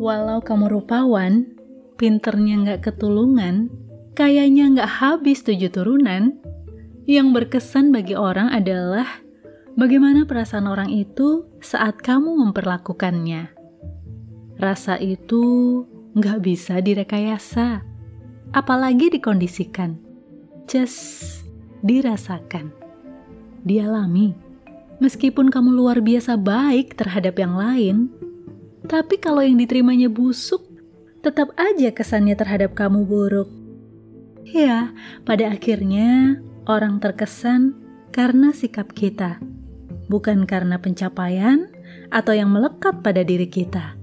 Walau kamu rupawan, pinternya nggak ketulungan, kayaknya nggak habis tujuh turunan, yang berkesan bagi orang adalah bagaimana perasaan orang itu saat kamu memperlakukannya. Rasa itu nggak bisa direkayasa, apalagi dikondisikan. Just dirasakan, dialami. Meskipun kamu luar biasa baik terhadap yang lain, tapi kalau yang diterimanya busuk, tetap aja kesannya terhadap kamu buruk. Ya, pada akhirnya orang terkesan karena sikap kita, bukan karena pencapaian atau yang melekat pada diri kita.